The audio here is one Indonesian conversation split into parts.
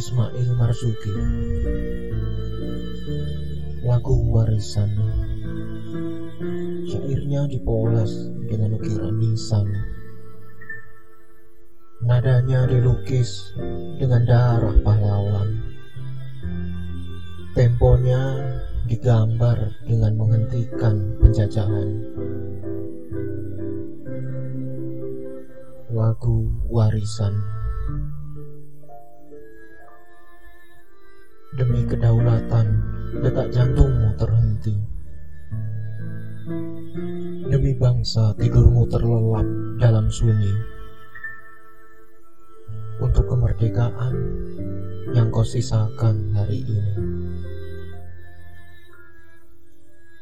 Ismail Marzuki. Lagu warisan. Syairnya dipoles dengan ukiran nisan. Nadanya dilukis dengan darah pahlawan. Temponya digambar dengan menghentikan penjajahan. Lagu warisan Demi kedaulatan, detak jantungmu terhenti. Demi bangsa, tidurmu terlelap dalam sunyi. Untuk kemerdekaan yang kau sisakan hari ini.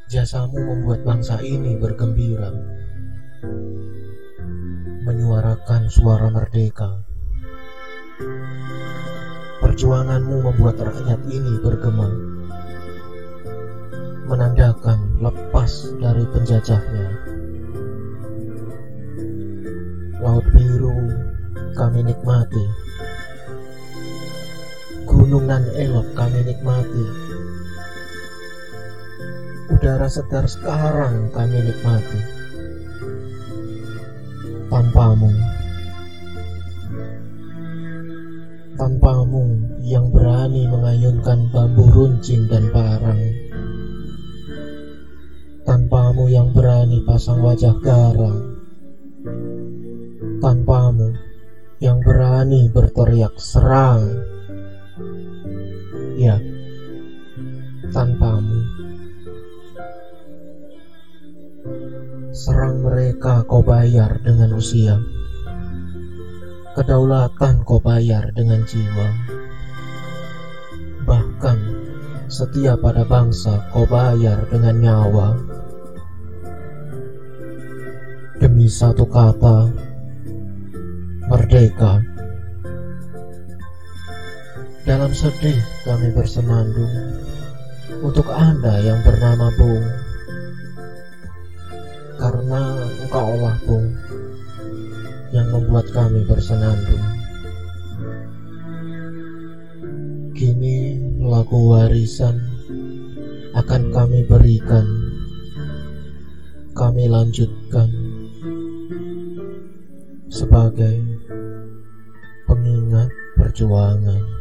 Jasamu membuat bangsa ini bergembira. Menyuarakan suara merdeka Perjuanganmu membuat rakyat ini bergema Menandakan lepas dari penjajahnya. Laut biru kami nikmati Gunung nan elok kami nikmati Udara segar sekarang kami nikmati. Tanpamu tanpamu yang berani mengayunkan bambu runcing dan parang tanpamu yang berani pasang wajah garang. Tanpamu yang berani berteriak serang. Ya tanpamu. Serang mereka kau bayar dengan usia Kedaulatan kau bayar dengan jiwa. Bahkan setia pada bangsa kau bayar dengan nyawa. Demi satu kata Merdeka. Dalam sedih kami bersenandung Untuk Anda yang bernama Bung. Karena engkau olah Bung membuat kami bersenandung. Kini lagu warisan akan kami berikan, kami lanjutkan sebagai pengingat perjuangan.